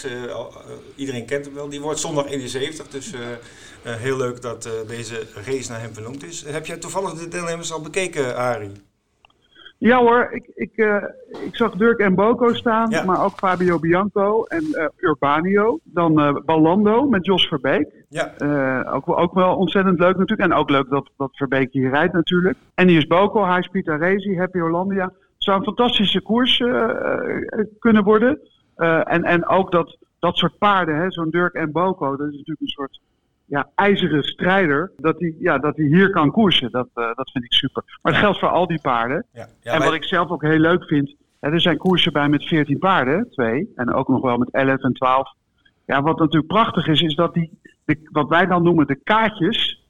iedereen kent hem wel, die wordt zondag 71. Dus heel leuk dat deze race naar hem vernoemd is. heb jij toevallig de deelnemers al bekeken, Arie? Ja hoor, ik, ik, ik zag Dirk en Boko staan, Ja. maar ook Fabio Bianco en Urbanio. Dan Ballando met Jos Verbeek. Ja, Eh, ook, wel- ook wel ontzettend leuk natuurlijk. En ook leuk dat, dat Verbeek hier rijdt natuurlijk. En die is Boko, High Speed Aresi, Happy Hollandia. Het zou een fantastische koers eh, eh, kunnen worden. En, en ook dat, dat soort paarden, hè, zo'n Dirk en Boko, dat is natuurlijk een soort ja, ijzeren strijder. Dat hij ja, dat die hier kan koersen, dat, dat vind ik super. Maar het geldt voor al die paarden. ja. ja en wij- wat ik zelf ook heel leuk vind, hè, er zijn koersen bij met 14 paarden, twee. En ook nog wel met 11 en 12. Ja, wat natuurlijk prachtig is, is dat die, de, wat wij dan noemen de kaartjes,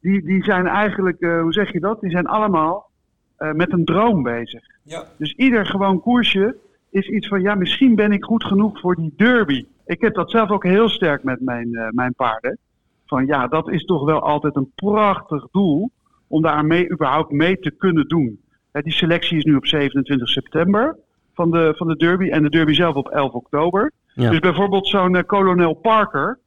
die, die zijn eigenlijk, eh, hoe zeg je dat? Die zijn allemaal eh, met een droom bezig. ja, Dus ieder gewoon koersje is iets van, ja, misschien ben ik goed genoeg voor die derby. Ik heb dat zelf ook heel sterk met mijn, eh, mijn paarden. Van ja, dat is toch wel altijd een prachtig doel om daar mee, überhaupt mee te kunnen doen. Hè, die selectie is nu op 27 september. van de, van de derby. En de derby zelf op 11 oktober. Ja. Dus bijvoorbeeld zo'n Colonel Parker,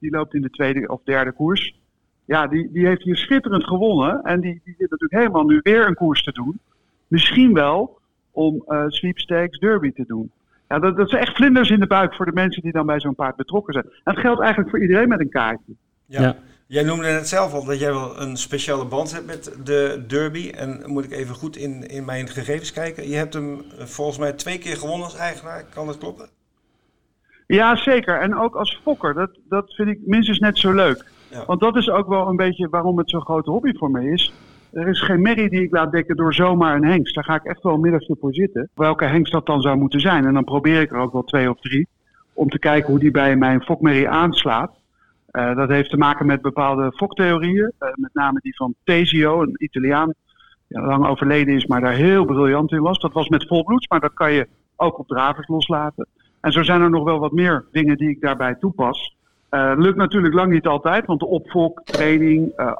die loopt in de tweede of derde koers. Ja, die, die heeft hier schitterend gewonnen. En die, die zit natuurlijk helemaal nu weer een koers te doen. Misschien wel om uh, sweepstakes derby te doen. Ja, dat, dat zijn echt vlinders in de buik voor de mensen die dan bij zo'n paard betrokken zijn. En dat geldt eigenlijk voor iedereen met een kaartje. Ja. ja. Jij noemde net zelf al dat jij wel een speciale band hebt met de derby. En moet ik even goed in, in mijn gegevens kijken. Je hebt hem volgens mij twee keer gewonnen als eigenaar. Kan dat kloppen? Ja, zeker. En ook als fokker. Dat, dat vind ik minstens net zo leuk. Ja. Want dat is ook wel een beetje waarom het zo'n grote hobby voor me is. Er is geen merrie die ik laat dekken door zomaar een hengst. Daar ga ik echt wel een middagje voor zitten. Welke hengst dat dan zou moeten zijn. En dan probeer ik er ook wel twee of drie. Om te kijken hoe die bij mijn fokmerrie aanslaat. Uh, dat heeft te maken met bepaalde foktheorieën. Uh, met name die van Tesio, een Italiaan. Die lang overleden is, maar daar heel briljant in was. Dat was met volbloeds, maar dat kan je ook op dravers loslaten. En zo zijn er nog wel wat meer dingen die ik daarbij toepas. Uh, lukt natuurlijk lang niet altijd, want de opfok, training, uh,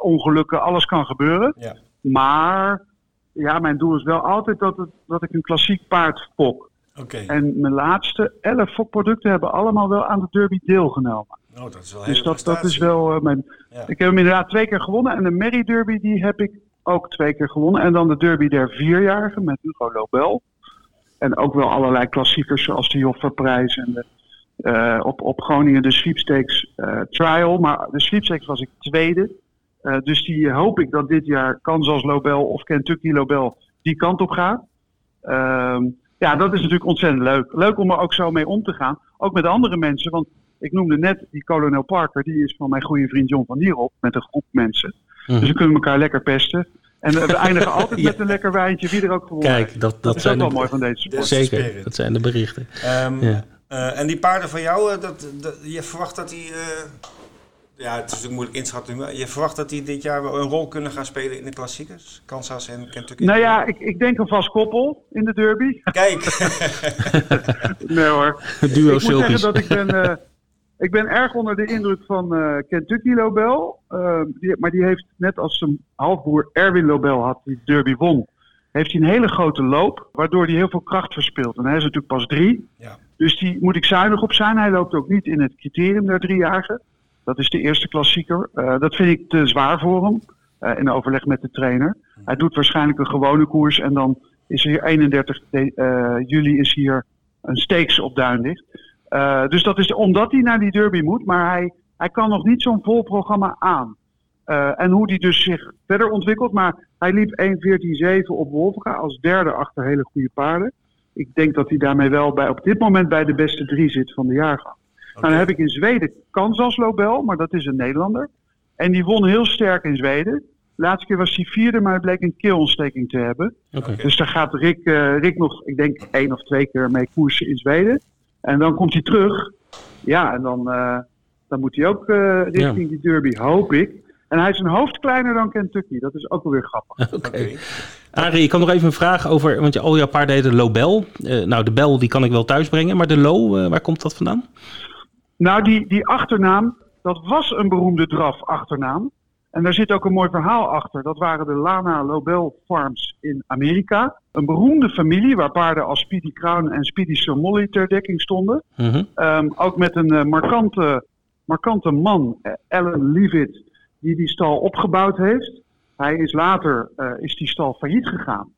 ongelukken, alles kan gebeuren. Ja. Maar ja, mijn doel is wel altijd dat, het, dat ik een klassiek paard fok. Okay. En mijn laatste elf fokproducten hebben allemaal wel aan de derby deelgenomen. Oh, dat is wel dus dat, dat is wel uh, mijn. Ja. Ik heb hem inderdaad twee keer gewonnen. En de Merry Derby die heb ik ook twee keer gewonnen. En dan de Derby der Vierjarigen met Hugo Lobel. En ook wel allerlei klassiekers zoals de Jofferprijs en de, uh, op, op Groningen de Sweepstakes uh, Trial. Maar de Sweepstakes was ik tweede. Uh, dus die hoop ik dat dit jaar Kansas Lobel of Kentucky Lobel die kant op gaat. Ehm, ja, dat is natuurlijk ontzettend leuk. Leuk om er ook zo mee om te gaan. Ook met andere mensen. Want ik noemde net die Colonel Parker. Die is van mijn goede vriend John van Nierop. Met een groep mensen. Mm. Dus we kunnen elkaar lekker pesten. En we eindigen altijd ja. met een lekker wijntje, wie er ook gewonnen Kijk, dat, dat, dat is zijn ook de, wel mooi van deze sport. Zeker, dat zijn de berichten. Um, ja. uh, en die paarden van jou, dat, dat, je verwacht dat die... Uh, ja, het is natuurlijk moeilijk inschatten, maar je verwacht dat die dit jaar wel een rol kunnen gaan spelen in de klassiekers? Kansas en Kentucky? Nou ja, ik, ik denk een vast koppel in de derby. Kijk! nee hoor. Duo ik moet zeggen dat ik ben... Uh, ik ben erg onder de indruk van uh, Kentucky Lobel. Uh, die, maar die heeft, net als zijn halfbroer Erwin Lobel had, die derby won, heeft hij een hele grote loop, waardoor hij heel veel kracht verspeelt. En hij is natuurlijk pas drie. Ja. Dus die moet ik zuinig op zijn. Hij loopt ook niet in het criterium der driejarige. Dat is de eerste klassieker. Uh, dat vind ik te zwaar voor hem. In overleg met de trainer. Hij doet waarschijnlijk een gewone koers. En dan is er hier 31 uh, juli is hier een stakes op Duinlicht. Uh, dus dat is omdat hij naar die derby moet, maar hij, hij kan nog niet zo'n vol programma aan. Uh, en hoe die dus zich verder ontwikkelt. Maar hij liep 1.14.7 op Wolfga als derde achter hele goede paarden. Ik denk dat hij daarmee wel bij, op dit moment bij de beste drie zit van de jaargang. Okay. Nou, dan heb ik in Zweden Kansas Lobel, maar dat is een Nederlander. En die won heel sterk in Zweden. De laatste keer was hij vierde, maar hij bleek een keelontsteking te hebben. Okay. Dus daar gaat Rick, uh, Rick nog, ik denk, één of twee keer mee koersen in Zweden. En dan komt hij terug. Ja, en dan, uh, dan moet hij ook uh, richting ja. die derby, hoop ik. En hij is een hoofd kleiner dan Kentucky. Dat is ook wel weer grappig. Oké. Okay. Arie, ik kan nog even een vraag over... Want je, al jouw paarden heten Lobel. Uh, nou, de bel die kan ik wel thuis brengen. Maar de Lo, waar komt dat vandaan? Nou, die, die achternaam... Dat was een beroemde draf achternaam. En daar zit ook een mooi verhaal achter. Dat waren de Lana Lobel Farms in Amerika. Een beroemde familie waar paarden als Speedy Crown en Speedy Sir Molly ter dekking stonden. Mm -hmm. um, ook met een uh, markante, markante man, Alan Leavitt, die die stal opgebouwd heeft. Hij is later uh, is die stal failliet gegaan.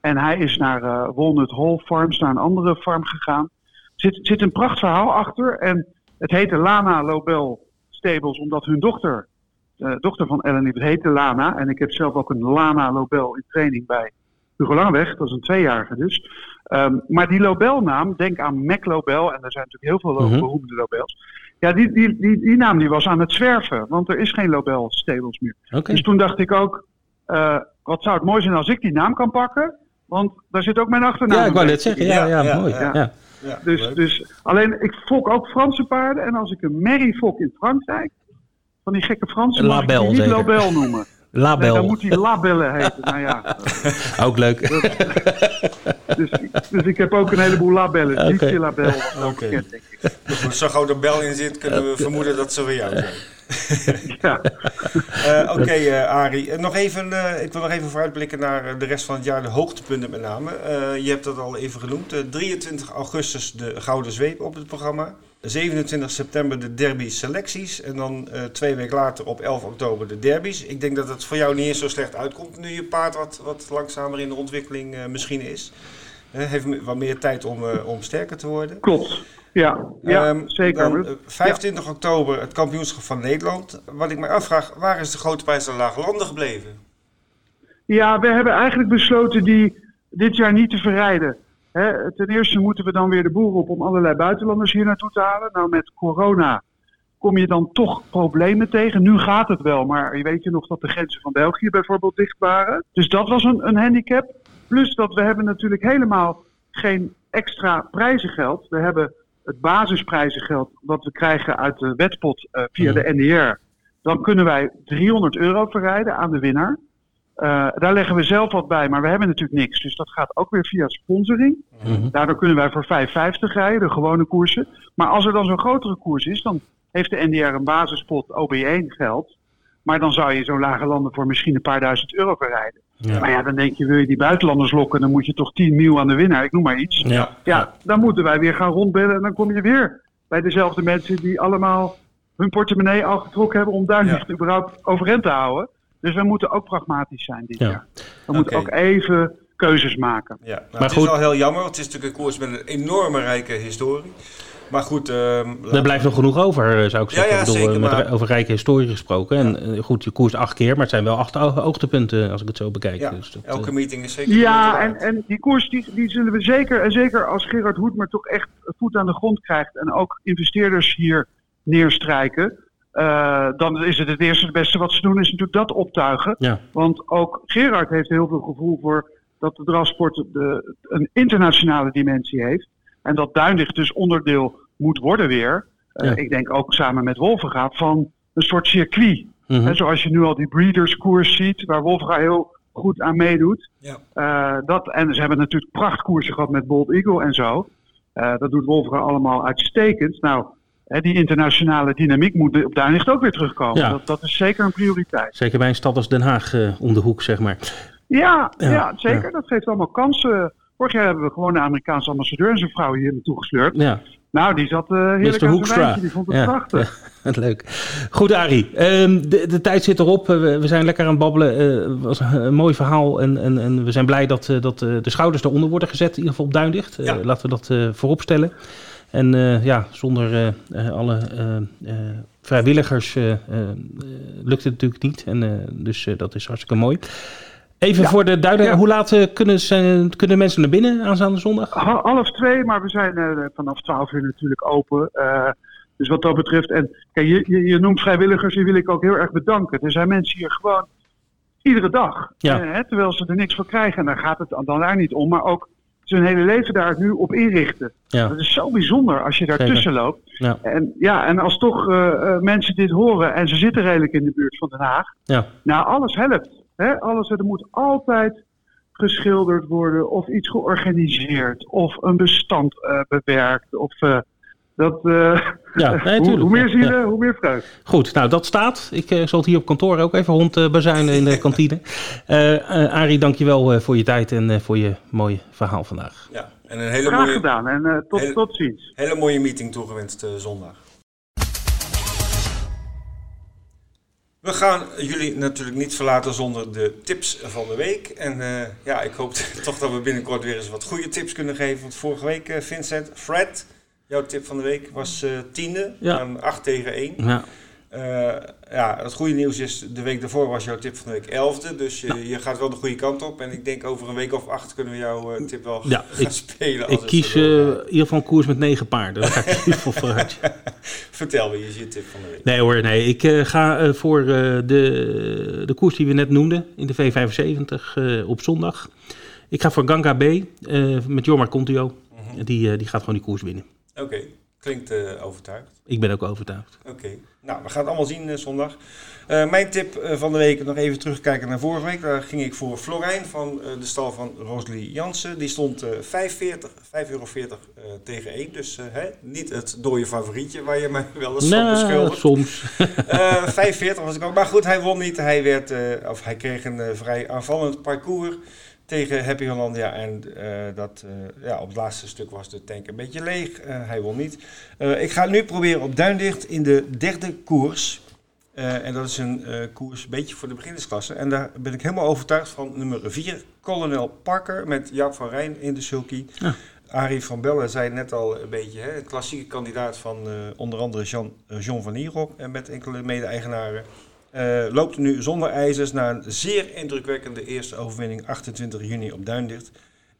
En hij is naar uh, Walnut Hall Farms, naar een andere farm gegaan. Er zit, zit een pracht verhaal achter. En het heette Lana Lobel Stables omdat hun dochter dochter van Ellen Liebert heette Lana. En ik heb zelf ook een Lana Lobel in training bij Hugo Langweg. Dat is een tweejarige dus. Um, maar die Lobel-naam, denk aan Mac Lobel. En er zijn natuurlijk heel veel Mhm. mm-hmm. beroemde Lobels. Ja, die, die, die, die naam die was aan het zwerven. Want er is geen Lobel Stables meer. Oké. Dus toen dacht ik ook... Uh, wat zou het mooi zijn als ik die naam kan pakken? Want daar zit ook mijn achternaam Ja, ik wou net zeggen. Ja, ja, Ja, ja, mooi. ja. Ja. Ja, Dus, leuk. dus alleen, ik fok ook Franse paarden. En als ik een merrie fok in Frankrijk, van die gekke Fransen, Label, die niet zeker. Lobel noemen. Nee, Label. dan moet hij Labelle heten. Nou ja, Ook leuk. dus, dus ik heb ook een heleboel labellen. Oké. Niet Label denk ik. Als er zo'n grote bel in zit, kunnen we vermoeden dat ze weer jou zijn. ja. Uh, Oké, okay, uh, Arie. nog even, uh, ik wil nog even vooruitblikken naar de rest van het jaar, de hoogtepunten met name. je hebt dat al even genoemd. 23 augustus de Gouden Zweep op het programma. 27 september de derby selecties. En dan twee weken later op 11 oktober de derbies. Ik denk dat het voor jou niet eens zo slecht uitkomt nu je paard wat, wat langzamer in de ontwikkeling misschien is. heeft wat meer tijd om, om sterker te worden. Klopt. Ja, ja um, zeker. Dan, 25 ja. oktober het kampioenschap van Nederland. Wat ik mij afvraag, waar is de grote prijs van Lage Landen gebleven? Ja, we hebben eigenlijk besloten die dit jaar niet te verrijden. Ten eerste moeten we dan weer de boer op om allerlei buitenlanders hier naartoe te halen. Nou, met corona kom je dan toch problemen tegen. Nu gaat het wel, maar je weet je nog dat de grenzen van België bijvoorbeeld dicht waren. Dus dat was een, een handicap. Plus dat we hebben natuurlijk helemaal geen extra prijzengeld. We hebben het basisprijzengeld wat we krijgen uit de wetpot uh, via de NDR, dan kunnen wij 300 euro verrijden aan de winnaar. Uh, daar leggen we zelf wat bij, maar we hebben natuurlijk niks. Dus dat gaat ook weer via sponsoring. Mm Daardoor kunnen wij voor 5,50 rijden, de gewone koersen. Maar als er dan zo'n grotere koers is, dan heeft de NDR een basispot OB1 geld. Maar dan zou je zo'n lage landen voor misschien een paar duizend euro verrijden. Ja. Maar ja, dan denk je, wil je die buitenlanders lokken, dan moet je toch 10 mil aan de winnaar, ik noem maar iets. Ja. ja, dan moeten wij weer gaan rondbellen en dan kom je weer bij dezelfde mensen die allemaal hun portemonnee al getrokken hebben om daar niet überhaupt overeind te houden. Dus we moeten ook pragmatisch zijn dit jaar. We moeten ook even keuzes maken. Ja, nou, maar het goed. is wel heel jammer, want het is natuurlijk een koers met een enorme rijke historie. Maar goed... Uh, er blijft nog genoeg over, eh, zou ik zeggen. Ja, ja, ik bedoel, zeker, met maar... over rijke historie gesproken. En uh, goed, je koerst acht keer, maar het zijn wel acht hoogtepunten als ik het zo bekijk. Ja, dus dat, elke meeting is zeker Ja, en, en die koers die, die zullen we zeker, en zeker als Gerard Hoedmer toch echt voet aan de grond krijgt en ook investeerders hier neerstrijken, uh, dan is het het eerste het beste wat ze doen, is natuurlijk dat optuigen. Ja. Want ook Gerard heeft heel veel gevoel voor dat de drafsport de, een internationale dimensie heeft. En dat Duinlicht dus onderdeel moet worden weer. Uh, ik denk ook samen met Wolvenga van een soort circuit. Mm -hmm. zoals je nu al die Breeders koers ziet, waar Wolvenga heel goed aan meedoet. Ja. Uh, dat, en ze hebben natuurlijk prachtkoersen gehad met Bold Eagle en zo. Uh, dat doet Wolvenga allemaal uitstekend. Nou, die internationale dynamiek moet op Duinlicht ook weer terugkomen. Ja. Dat, dat, is zeker een prioriteit. Zeker bij een stad als Den Haag om de hoek, zeg maar. Ja, ja, ja zeker. Dat geeft allemaal kansen Vorig jaar hebben we gewoon de Amerikaanse ambassadeur en zijn vrouw hier naartoe gesleurd. Ja. Nou, die zat uh, heerlijk aan zijn wijntje. Die vond het ja, prachtig. Ja, leuk. Goed, Arie. Um, de, de, tijd zit erop. We, we, zijn lekker aan het babbelen. Het uh, was een mooi verhaal. En, en, en we zijn blij dat, uh, dat de schouders eronder worden gezet. In ieder geval op Duindicht. Ja. Laten we dat voorop stellen. En ja, zonder alle vrijwilligers lukt het natuurlijk niet. En, dus dat is hartstikke mooi. Even voor de duidelijkheid, hoe laat kunnen, ze, kunnen mensen naar binnen aanstaande zondag? Half twee, maar we zijn uh, vanaf twaalf uur natuurlijk open. Uh, dus wat dat betreft, en kijk, je, je, je, noemt vrijwilligers, die wil ik ook heel erg bedanken. Er zijn mensen hier gewoon iedere dag, hè, terwijl ze er niks voor krijgen. En daar gaat het dan daar niet om, maar ook zijn hele leven daar nu op inrichten. Ja. Dat is zo bijzonder als je daar tussen loopt. Ja. En, ja, en als toch mensen dit horen en ze zitten redelijk in de buurt van Den Haag. Ja. Nou, alles helpt alles, er moet altijd geschilderd worden of iets georganiseerd of een bestand uh, bewerkt. Of, uh, dat, uh, ja, nee, hoe, hoe, meer zielen, ja. hoe meer vreugde. Goed, nou dat staat. Ik zal het hier op kantoor ook even rondbezuinen in de kantine. Arie, dankjewel uh, voor je tijd en voor je mooie verhaal vandaag. Ja, en een hele Graag mooie, gedaan en tot, hele, tot ziens. Hele mooie meeting toegewenst zondag. We gaan jullie natuurlijk niet verlaten zonder de tips van de week. En uh, ja, ik hoop toch dat we binnenkort weer eens wat goede tips kunnen geven. Want vorige week, uh, Vincent, Fred, jouw tip van de week was uh, tiende aan 8 tegen 1. Ja. Uh, ja, het goede nieuws is, de week daarvoor was jouw tip van de week elfde. Dus je, je gaat wel de goede kant op. En ik denk over een week of acht kunnen we jouw uh, tip wel ja, gaan ik, spelen. Ik kies uh, in ieder geval een koers met negen paarden. Daar ga ik in ieder geval vooruit. Vertel me, je je tip van de week. Nee hoor, nee. Ik ga voor de, de koers die we net noemden in de V75 op zondag. Ik ga voor Ganga B met Jorma Contio. -huh. die, die gaat gewoon die koers winnen. Oké. Okay. Klinkt uh, overtuigd. Ik ben ook overtuigd. Oké. Nou, we gaan het allemaal zien uh, zondag. Uh, mijn tip van de week, nog even terugkijken naar vorige week. Daar ging ik voor Florijn van de stal van Rosalie Jansen. Die stond 5,40 euro tegen 1. Dus hè, niet het dode favorietje waar je mij wel eens nou, van beschuldigt. soms. 5,40 was ik ook. Maar goed, hij won niet. Hij, werd, of hij kreeg een vrij aanvallend parcours tegen Happy Hollandia. En uh, dat, uh, ja, op het laatste stuk was de tank een beetje leeg. Uh, hij won niet. ik ga nu proberen op Duindicht in de derde koers. en dat is een koers een beetje voor de beginnersklasse. En daar ben ik helemaal overtuigd van nummer 4, Colonel Parker met Jaap van Rijn in de sulky. Ja. Arie van Bellen zei net al een beetje, hè, een klassieke kandidaat van onder andere Jean, Jean van Nierop en met enkele mede-eigenaren. Uh, loopt nu zonder ijzers naar een zeer indrukwekkende eerste overwinning 28 juni op Duindicht.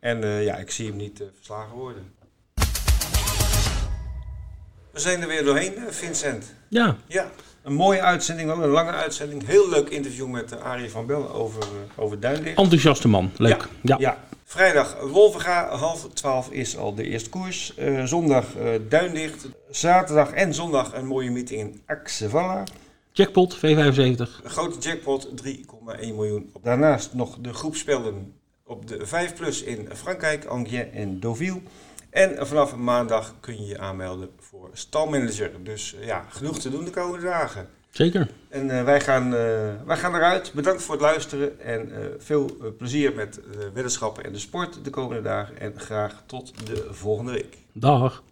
En uh, ja, ik zie hem niet uh, verslagen worden. We zijn er weer doorheen, Vincent. Ja. Ja, een mooie uitzending, wel een lange uitzending. Heel leuk interview met Arie van Bellen over, over Duindicht. Enthousiaste man, leuk. Ja, ja. ja. Vrijdag Wolvenga, half twaalf is al de eerste koers. zondag Duindicht. Zaterdag en zondag een mooie meeting in Axevalla. Jackpot, 275. Een grote jackpot, 3,1 miljoen. Daarnaast nog de groepspellen op de 5 Plus in Frankrijk, Angers en Deauville. En vanaf maandag kun je je aanmelden voor stalmanager. Dus eh, ja, genoeg te doen de komende dagen. Zeker. En eh, wij, gaan, eh, wij gaan eruit. Bedankt voor het luisteren en veel plezier met de weddenschappen en de sport de komende dagen. En graag tot de volgende week. Dag.